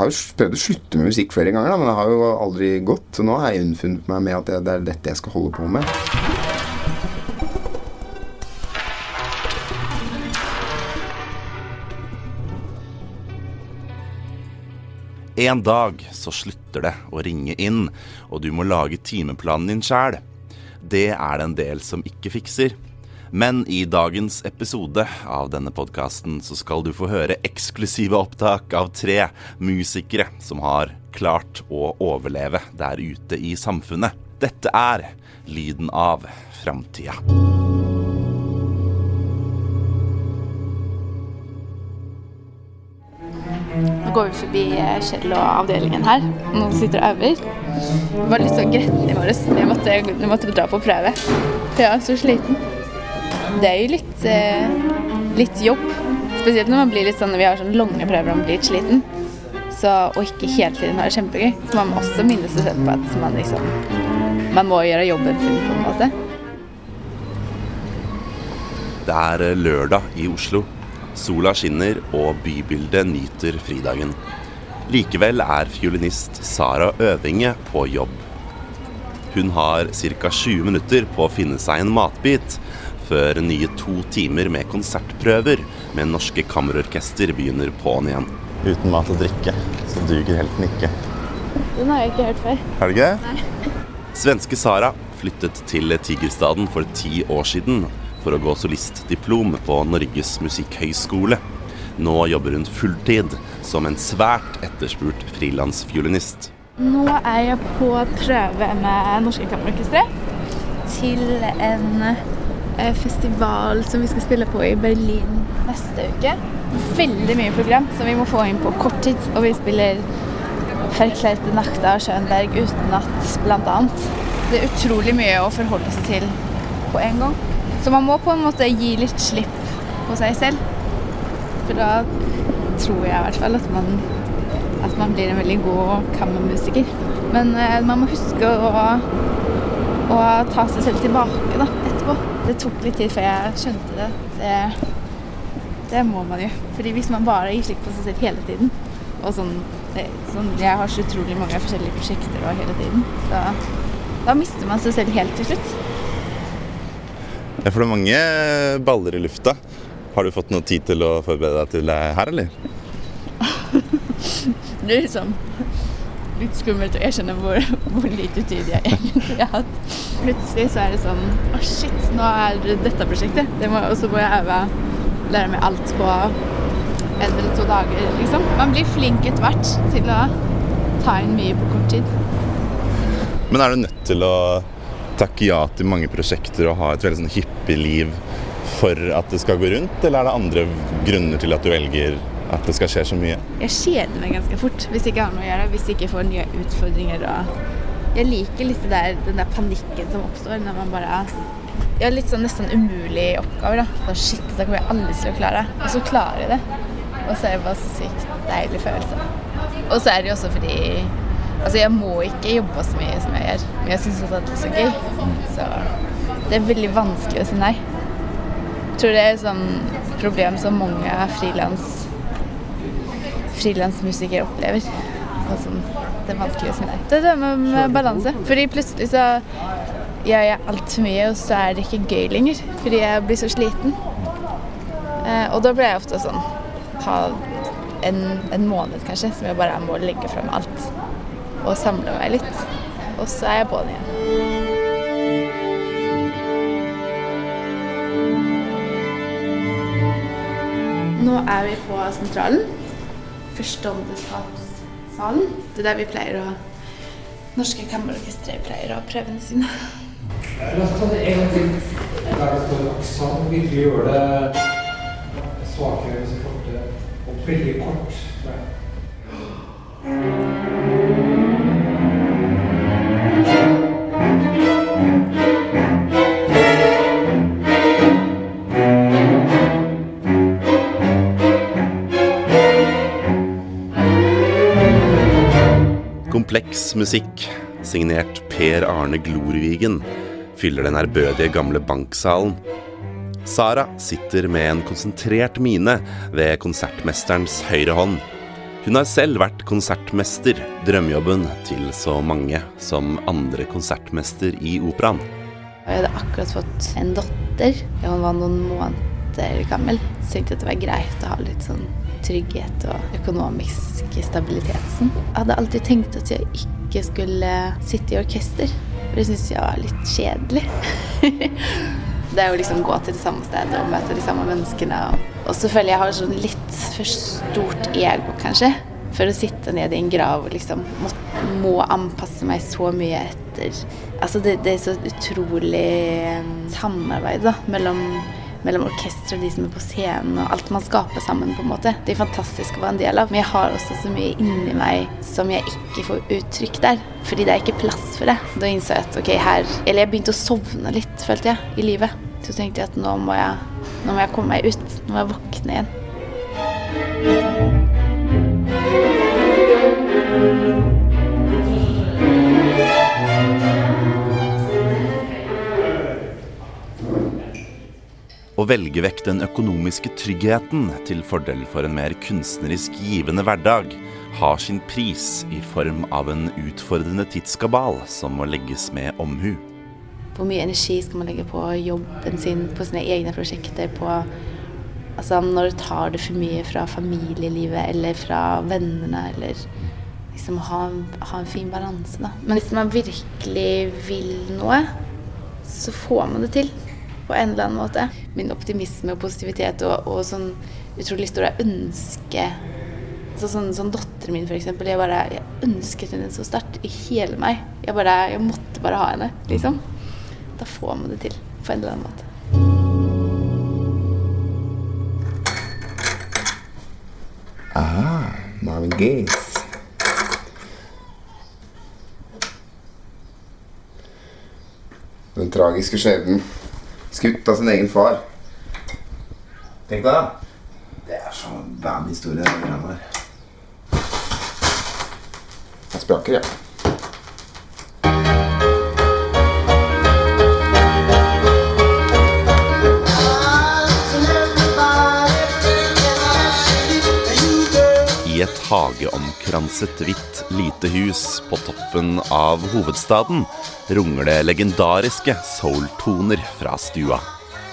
Har jo prøvd å slutte med musikk flere ganger, da, men det har jo aldri gått. Så nå har jeg unnfunnet meg med at det er dette jeg skal holde på med. En dag så slutter det å ringe inn, og du må lage timeplanen din sjæl. Det er det en del som ikke fikser. Men i dagens episode av denne podkasten så skal du få høre eksklusive opptak av tre musikere som har klart å overleve der ute i samfunnet. Dette er lyden av framtida. Nå går vi forbi eh, Kjell og avdelingen her. Noen sitter og øver. Det var litt sånn gretne i morges. Jeg måtte, måtte dra på prøve. Ja, så sliten. Det er jo litt, eh, litt jobb. Spesielt når man blir litt sånn, vi har sånn lange prøver og man blir litt sliten. Så, og ikke hele tiden har det kjempegøy. Så man må også minne seg selv på at man liksom Man må gjøre jobben sin på en måte. Det er eh, lørdag i Oslo. Sola skinner, og bybildet nyter fridagen. Likevel er fiolinist Sara Øvinge på jobb. Hun har ca. 20 minutter på å finne seg en matbit, før nye to timer med konsertprøver med Norske Kammerorkester begynner på'n igjen. Uten mat og drikke, så duger helten ikke. Den har jeg ikke hørt før. Er det gøy? Svenske Sara flyttet til Tigerstaden for ti år siden for å gå solistdiplom på Norges musikkhøgskole. Nå jobber hun fulltid som en svært etterspurt frilansfiolinist. Nå er jeg på prøve med Norske Kammerorkestre til en festival som vi skal spille på i Berlin neste uke. Veldig mye program som vi må få inn på kort tid. Og vi spiller Verklærte Nakta av Schönberg uten bl.a. Det er utrolig mye å forholde seg til på en gang. Så man må på en måte gi litt slipp på seg selv. For da tror jeg i hvert fall at man, at man blir en veldig god kammermusiker. Men eh, man må huske å, å ta seg selv tilbake da, etterpå. Det tok litt tid før jeg skjønte det. det. Det må man jo. Fordi hvis man bare gir slipp på seg selv hele tiden og sånn, det, sånn Jeg har så utrolig mange forskjellige prosjekter og hele tiden. Så da mister man seg selv helt til slutt. Ja, for det er mange baller i lufta. Har du fått noe tid til å forberede deg til det her, eller? Det er liksom litt skummelt å erkjenne hvor, hvor lite utydig jeg egentlig har hatt. Plutselig så er det sånn Å, shit, nå er det dette prosjektet. Det må, og så må jeg øve, lære meg alt på en eller to dager, liksom. Man blir flink etter hvert til å ta inn mye på kort tid. Men er du nødt til å takke ja til mange prosjekter og ha et veldig sånn hippie liv for at det skal gå rundt, eller er det andre grunner til at du velger at det skal skje så mye? Jeg kjeder meg ganske fort hvis jeg ikke har noe å gjøre, hvis jeg ikke får nye utfordringer. Jeg liker litt der, den der panikken som oppstår når man bare Jeg har litt sånn nesten umulige oppgaver. da. Shit, dette kommer jeg aldri til å klare. Og så klarer jeg det. Og så er det bare så sykt deilig følelse. Og så er det jo også fordi Altså, jeg må ikke jobbe så mye som jeg gjør, men jeg syns det er så gøy. Så det er veldig vanskelig å si nei. Jeg tror det er et sånn problem som mange frilans frilansmusikere opplever. Og sånn, det er vanskelig å si. Det er det med, balanse. Fordi plutselig så gjør jeg altfor mye, og så er det ikke gøy lenger. Fordi jeg blir så sliten. Eh, og da blir jeg ofte sånn Ha en, en måned kanskje som jeg bare må legge frem alt og samle meg litt. Og så er jeg på'n igjen. Nå er vi på Sentralen. Forståndeskapssalen. Det er der vi pleier å Norske Kammerorkestre pleier å ha prøvene sine. La oss ta det en gang til. Der det står aksent, virkelig gjøre det svakere, så korte og veldig kort. Nei. Kompleks musikk, signert Per Arne Glorvigen, fyller den ærbødige gamle banksalen. Sara sitter med en konsentrert mine ved konsertmesterens høyre hånd. Hun har selv vært konsertmester, drømmejobben til så mange som andre konsertmester i operaen. Jeg hadde akkurat fått en datter. Hun var noen måneder gammel. Så tenkte at det var greit å ha litt sånn trygghet og økonomisk stabilitet. Jeg hadde alltid tenkt at jeg ikke skulle sitte i orkester. For det syntes jeg var litt kjedelig. det er jo liksom gå til det samme stedet og møte de samme menneskene. Og så føler jeg har sånn litt for stort ego, kanskje. For å sitte nede i en grav og liksom må, må anpasse meg så mye etter Altså det, det er så utrolig um, samarbeid da, mellom mellom orkesteret og de som er på scenen, og alt man skaper sammen. på en måte. Det er fantastisk å være en del av, men jeg har også så mye inni meg som jeg ikke får uttrykk der. Fordi det er ikke plass for det. Da innså jeg at ok, her Eller jeg begynte å sovne litt, følte jeg, i livet. Så tenkte jeg at nå må jeg, nå må jeg komme meg ut. Nå må jeg våkne igjen. Å velge vekk den økonomiske tryggheten til fordel for en mer kunstnerisk givende hverdag har sin pris i form av en utfordrende tidskabal som må legges med omhu. Hvor mye energi skal man legge på jobben sin, på sine egne prosjekter, på Altså når du tar det for mye fra familielivet eller fra vennene, eller liksom ha, ha en fin balanse, da. Men hvis man virkelig vil noe, så får man det til på en eller annen måte. Min optimisme og positivitet og, og sånn utrolig store ønske så sånn, sånn Datteren min, f.eks. Jeg bare jeg ønsket henne så sterkt i hele meg. Jeg, bare, jeg måtte bare ha henne, liksom. Da får man det til på en eller annen måte. Aha, Marvin Gates. Den tragiske skjebnen. Skutt av sin egen far. Tenk deg det. Det er så vanlig historie, det greiene der. Jeg spraker, jeg. I hageomkranset hvitt lite hus på toppen av hovedstaden runger det legendariske soul-toner fra stua.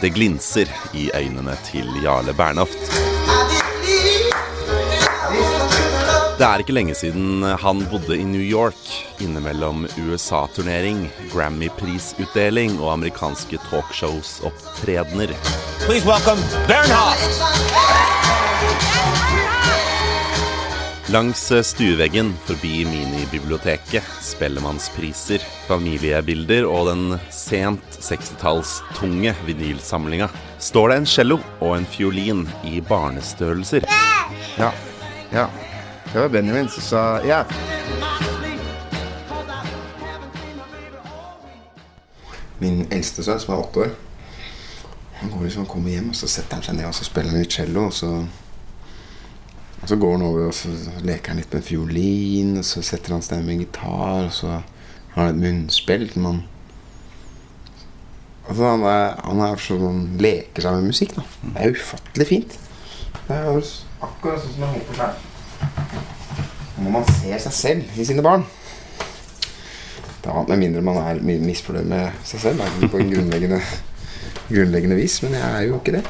Det glinser i øynene til Jarle Bernhoft. Det er ikke lenge siden han bodde i New York, innimellom USA-turnering, Grammy-prisutdeling og amerikanske talkshows-opptredener. Please welcome Bernhoft. Langs stueveggen forbi minibiblioteket, Spellemannspriser, familiebilder og den sent 60-tallstunge vinylsamlinga står det en cello og en fiolin i barnestørrelser. Ja. ja. Det var Benjamin som sa ja. Min eldste sønn, som er åtte år, han går liksom, kommer hjem og så setter han seg ned og så spiller han litt cello. Og så, og så går han over og så leker han litt med fiolin, og så setter han seg ned med gitar, og så har han et munnspill som han Altså han, er, han er sånn, han leker seg med musikk. da Det er ufattelig fint. Det er akkurat sånn som jeg håper sjøl. Når man ser seg selv i sine barn da, Med mindre man er mi- misfornøyd med seg selv da, på en grunnleggende, grunnleggende vis. Men jeg er jo ikke det.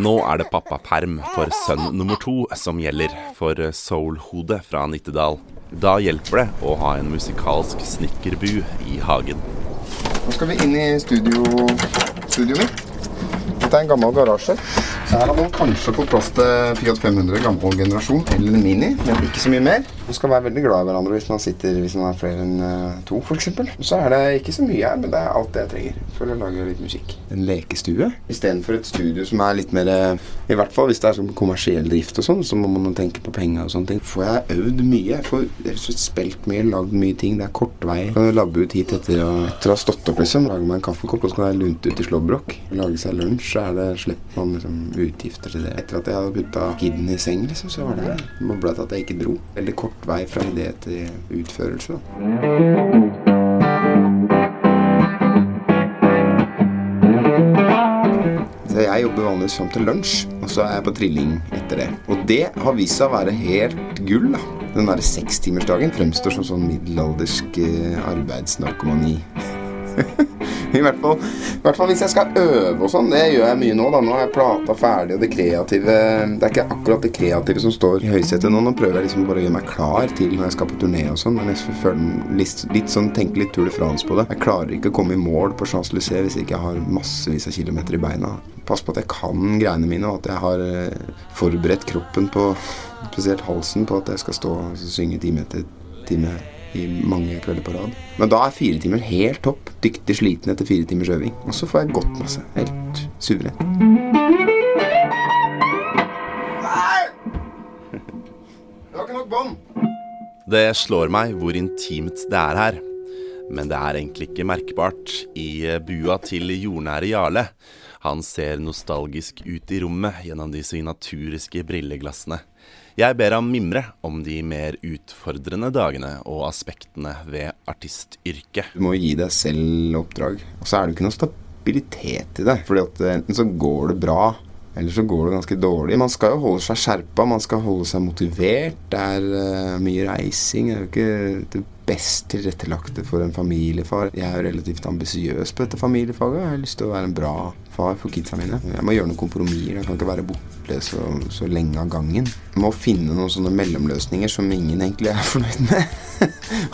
Nå er det pappaperm for sønn nummer to som gjelder for Soul-hodet fra Nittedal. Da hjelper det å ha en musikalsk snekkerbu i hagen. Nå skal vi inn i studio, studioet mitt. Dette er en gammel garasje. Så her har man kanskje fått plass til Fiat 500 gammel generasjon eller en Mini, men ikke så mye mer. Man skal være veldig glad i hverandre hvis man sitter hvis man er flere enn eh, to, f.eks. Så er det ikke så mye her, men det er alt det jeg trenger for å lage litt musikk. En lekestue istedenfor et studio som er litt mer eh, I hvert fall hvis det er sånn kommersiell drift og sånn, så må man tenke på penger og sånne ting. Får jeg øvd mye, jeg får spilt mye, lagd mye ting. Det er kort vei. Jeg Kan labbe ut hit etter å, etter å ha stått opp, liksom. Lage meg en kaffekopp, og så kan jeg lunte ut i slåbrok. Lage seg lunsj, så er det slipper man liksom utgifter til det. Etter at jeg hadde putta kiden i seng, liksom, så var det mobla at jeg ikke dro. Veldig kort vei fra idé til utførelse. Så jeg jobber jobber vanligvis fram til lunsj, og så er jeg på trilling etter det. Og det har vist seg å være helt gull. da. Den derre sekstimersdagen fremstår som sånn middelaldersk eh, arbeidsnarkomani. I hvert, fall, I hvert fall hvis jeg skal øve og sånn. Det gjør jeg mye nå. da Nå er plata ferdig, og det kreative Det er ikke akkurat det kreative som står i høysetet nå. Nå prøver jeg liksom bare å gjøre meg klar til når jeg skal på turné og sånn. Men jeg føler litt, litt sånn tenker litt Tour de France på det. Jeg klarer ikke å komme i mål på Champs-Élysées hvis ikke jeg har massevis av kilometer i beina. Pass på at jeg kan greiene mine, og at jeg har eh, forberedt kroppen på Spesielt halsen på at jeg skal stå og synge time etter time i mange kvelder på rad. Men da er fire timer helt topp. Dyktig sliten etter fire timers øving. Og så får jeg gått masse. Helt suverent. Det var ikke nok bånd. Det slår meg hvor intimt det er her. Men det er egentlig ikke merkbart i bua til jordnære Jarle. Han ser nostalgisk ut i rommet gjennom de signaturiske brilleglassene. Jeg ber ham mimre om de mer utfordrende dagene og aspektene ved artistyrket. Du må gi deg selv oppdrag. Og så er det ikke noe stabilitet i det. Fordi at enten så går det bra, eller så går det ganske dårlig. Man skal jo holde seg skjerpa, man skal holde seg motivert. Det er uh, mye reising. Det er jo ikke det best tilrettelagte for en familiefar. Jeg er jo relativt ambisiøs på dette familiefaget. Jeg har lyst til å være en bra far for kidsa mine. Jeg må gjøre noen kompromisser. Jeg kan ikke være borte så, så lenge av gangen. Jeg må finne noen sånne mellomløsninger som ingen egentlig er fornøyd med.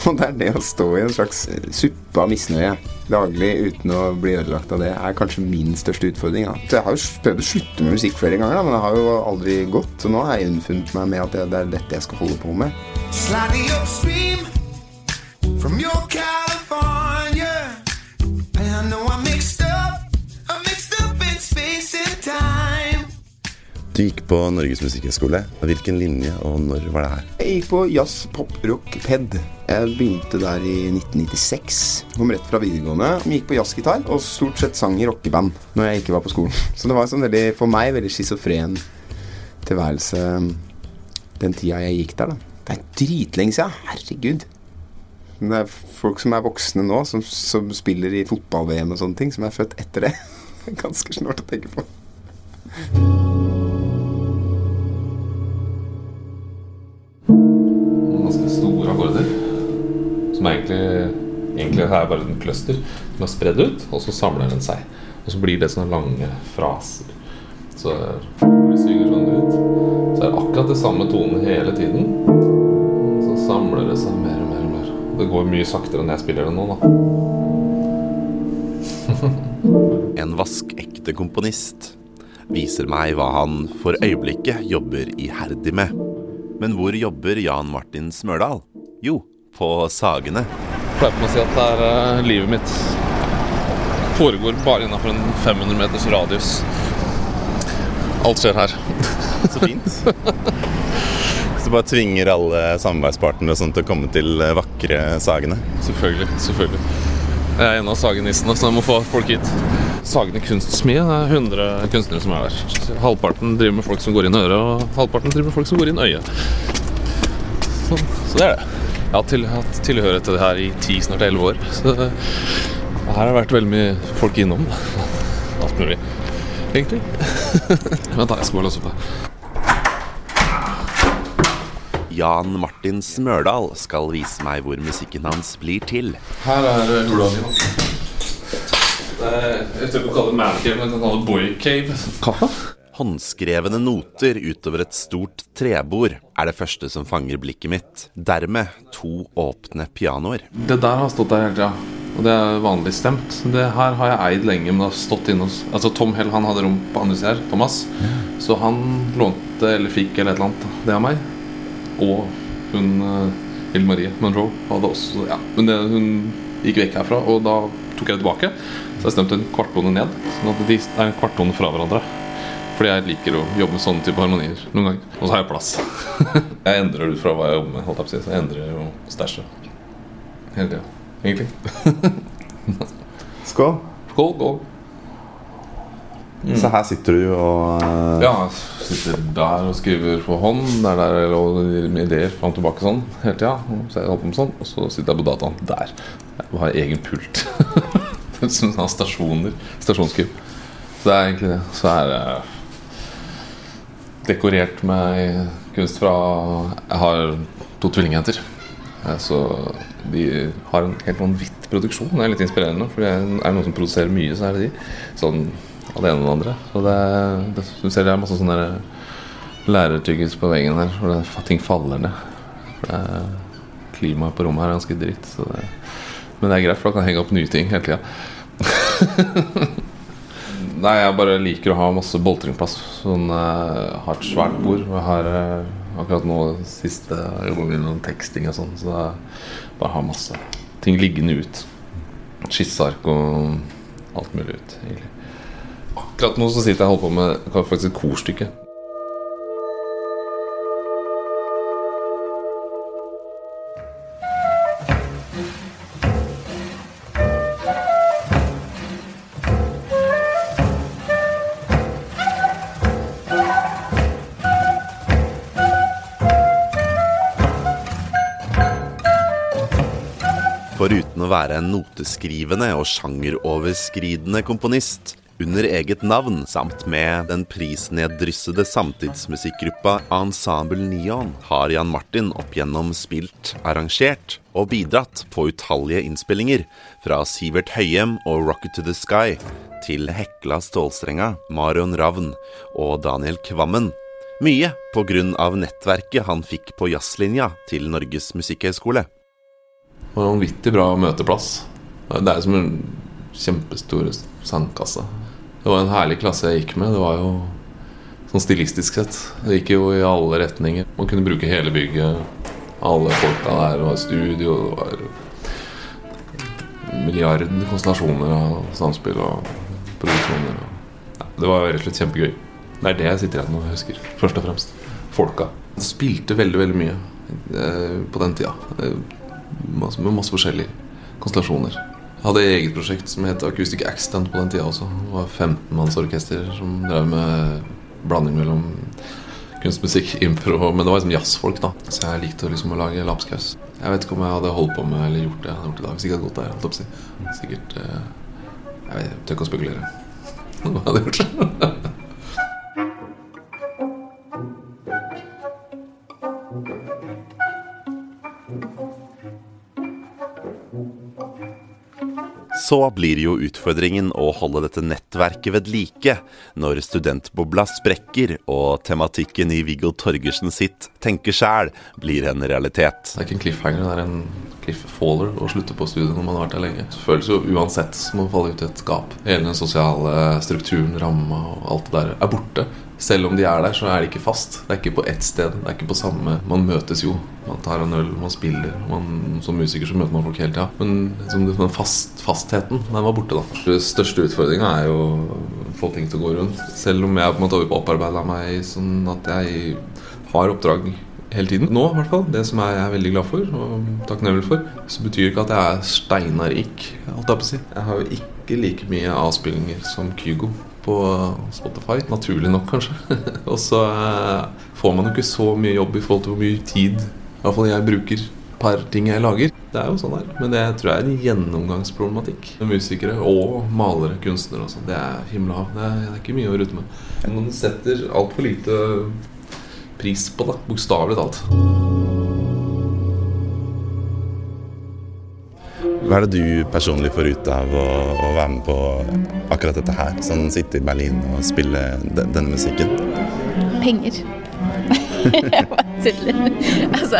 og det er det å stå i en slags suppe av misnøye daglig uten å bli ødelagt av det, er kanskje min største utfordring. Da. Så jeg har jo prøvd å slutte med musikk flere ganger, da, men det har jo aldri gått. Så nå har jeg unnfunnet meg med at det er dette jeg skal holde på med. Sliding upstream from your California. And I know I Du gikk på Norges musikkhøgskole. Hvilken linje, og når var det her? Jeg gikk på jazz, pop, rock, ped. Jeg begynte der i 1996. Kom rett fra videregående. Gikk på jazzgitar og stort sett sang i rockeband når jeg ikke var på skolen. Så det var sånn veldig, for meg veldig schizofren tilværelse den tida jeg gikk der. da. Det er dritlenge siden. Herregud. Det er folk som er voksne nå, som, som spiller i fotball-VM og sånne ting, som er født etter det. Ganske snålt å tenke på. Egentlig er bare en cluster som er spredd ut, og så samler den seg. Og så blir det sånne lange fraser. Så vi synger sånn ut. Så er det akkurat det samme tonen hele tiden. Så samler det seg mer og mer og mer. Det går mye saktere enn jeg spiller det nå, da. en vaskekte komponist viser meg hva han for øyeblikket jobber iherdig med. Men hvor jobber Jan Martin Smørdal? Jo, på Sagene. Pleier på å si at det er uh, livet mitt foregår bare innenfor en 500 meters radius. Alt skjer her. Så fint. Så bare tvinger alle samarbeidspartnere sånn til å komme til vakre Sagene? Selvfølgelig. selvfølgelig. Jeg er en av sagenissene, så jeg må få folk hit. Sagene kunstsmie. Det er 100 kunstnere som er der. Halvparten driver med folk som går inn øret, og halvparten driver med folk som går inn øyet. Så, så det er det. Jeg har til, hatt tilhørighet til det her i ti, snart elleve år. Så det, her har det vært veldig mye folk innom. Alt mulig, egentlig. Vent, da. Jeg skal bare låse opp her. Jan Martin Smørdal skal vise meg hvor musikken hans blir til. Her er hula mi. Jeg tør ikke å kalle det man cave, men jeg kan kalle det boy cave. Kaffe? Håndskrevne noter utover et stort trebord er det første som fanger blikket mitt. Dermed to åpne pianoer. Det der har stått der hele tida, og det er vanlig stemt. Det her har jeg eid lenge, men det har stått inne hos Altså Tom Hell han hadde rom på andre sida her, Thomas. Så han lånte eller fikk eller et eller annet det av meg. Og hun Hill Marie Monroe hadde også Ja, men det, hun gikk vekk herfra, og da tok jeg det tilbake. Så jeg stemte en kvarttone ned, sånn at de er en kvarttone fra hverandre. Fordi jeg liker å jobbe med sånne type harmonier noen ganger. Og så har jeg plass. jeg endrer ut fra hva jeg jobber med. Holdt jeg på å si. Så jeg endrer jo stæsjet hele tida, egentlig. Skål. Skål, skål. Så her sitter du og uh, Ja, jeg sitter der og skriver på hånd. Der, der og gir ideer fram og tilbake sånn hele tida. Så jeg holder på med sånn, og så sitter jeg på dataen der. Jeg har egen pult. Som sånn stasjoner. Stasjonsskriv. det er egentlig det. Så er det dekorert med kunst fra Jeg har to tvillingjenter. Eh, Så de har en helt vanvittig produksjon. Det er litt inspirerende. For er det noen som produserer mye, så er det de. Sånn av det ene og det andre. Så det, det, du ser det er masse sånne der lærertyggis på veggen her, hvor ting faller ned. For det er, klimaet på rommet her er ganske dritt. Det, men det er greit, for da kan jeg henge opp nye ting hele tida. Nei, jeg bare liker å ha masse boltringplass. Sånn, uh, har et svært bord. Jeg har uh, akkurat nå siste jobber med noen teksting og sånn, så jeg bare har masse ting liggende ut. Skisseark og alt mulig ut, egentlig. Akkurat nå så sitter jeg og holder på med faktisk et korstykke. Å være en noteskrivende og sjangeroverskridende komponist under eget navn, samt med den prisneddryssede samtidsmusikkgruppa Ensemble Neon, har Jan Martin opp gjennom spilt, arrangert og bidratt på utallige innspillinger, fra Sivert Høyem og Rocket to the Sky til Hekla Stålstrenga, Marion Ravn og Daniel Kvammen. Mye på grunn av nettverket han fikk på jazzlinja til Norges musikkhøgskole. Var en vanvittig bra møteplass. Det er som en kjempestor sandkasse. Det var en herlig klasse jeg gikk med. Det var jo sånn stilistisk sett. Det gikk jo i alle retninger. Man kunne bruke hele bygget. Alle folka der. Det var studio. Det var milliarder konstellasjoner av samspill og produksjoner. Det var rett og slett kjempegøy. Det er det jeg sitter igjen med og husker. Først og fremst. Folka. Spilte veldig, veldig mye eh, på den tida. Med masse forskjellige konstellasjoner. Jeg hadde eget prosjekt som het Acoustic Accident på den tida også. Det var 15-mannsorkester som drev med blanding mellom kunstmusikk, impro Men det var liksom jazzfolk, da. Så jeg likte liksom å lage lapskaus. Jeg vet ikke om jeg hadde holdt på med eller gjort det jeg hadde gjort i dag. hvis gått der, holdt gått der si. Sikkert eh, Jeg tør ikke å spekulere. Hva jeg hadde gjort. Så blir jo utfordringen å holde dette nettverket ved like når studentbobla sprekker og tematikken i Viggo Torgersen sitt Tenke sjæl blir en realitet. Det er ikke en cliffhanger, det er en clifffaller å slutte på studiet når man har vært der lenge. Det føles jo uansett som å falle ut i et gap. Hele den sosiale strukturen, ramma og alt det der er borte. Selv om de er der, så er de ikke fast. Det er ikke på ett sted. Det er ikke på samme Man møtes jo. Man tar en øl, man spiller. Man, som musiker så møter man folk hele tida. Men liksom, den fast, fastheten, den var borte, da. Den største utfordringa er jo å få ting til å gå rundt. Selv om jeg på en måte har opparbeida meg sånn at jeg har oppdrag hele tiden. Nå, i hvert fall. Det som jeg er veldig glad for og takknemlig for. Så betyr ikke at jeg er steinarik, holdt jeg på å si. Jeg har jo ikke like mye avspillinger som Kygo på Spotify. Naturlig nok, kanskje. og så eh, får man jo ikke så mye jobb i forhold til hvor mye tid i hvert fall jeg bruker per ting jeg lager. Det er jo sånn her. Men det tror jeg er en gjennomgangsproblematikk. Musikere og malere, kunstnere og sånn. Det er himla. Det, er ikke mye å rute med. Man setter altfor lite pris på det. Bokstavelig talt. Hva er det du personlig får ut av å, å være med på akkurat dette her? Sånn sitte i Berlin og spille de, denne musikken? Penger. Jeg bare tuller. Altså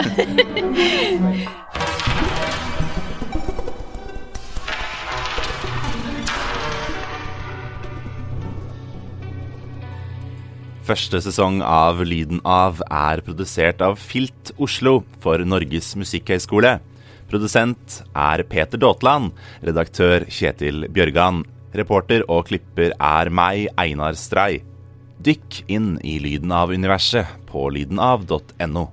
Første sesong av Lyden av er produsert av Filt Oslo for Norges musikkhøgskole. Produsent er Peter Daatland. Redaktør Kjetil Bjørgan. Reporter og klipper er meg, Einar Stray. Dykk inn i Lyden av-universet på lydenav.no.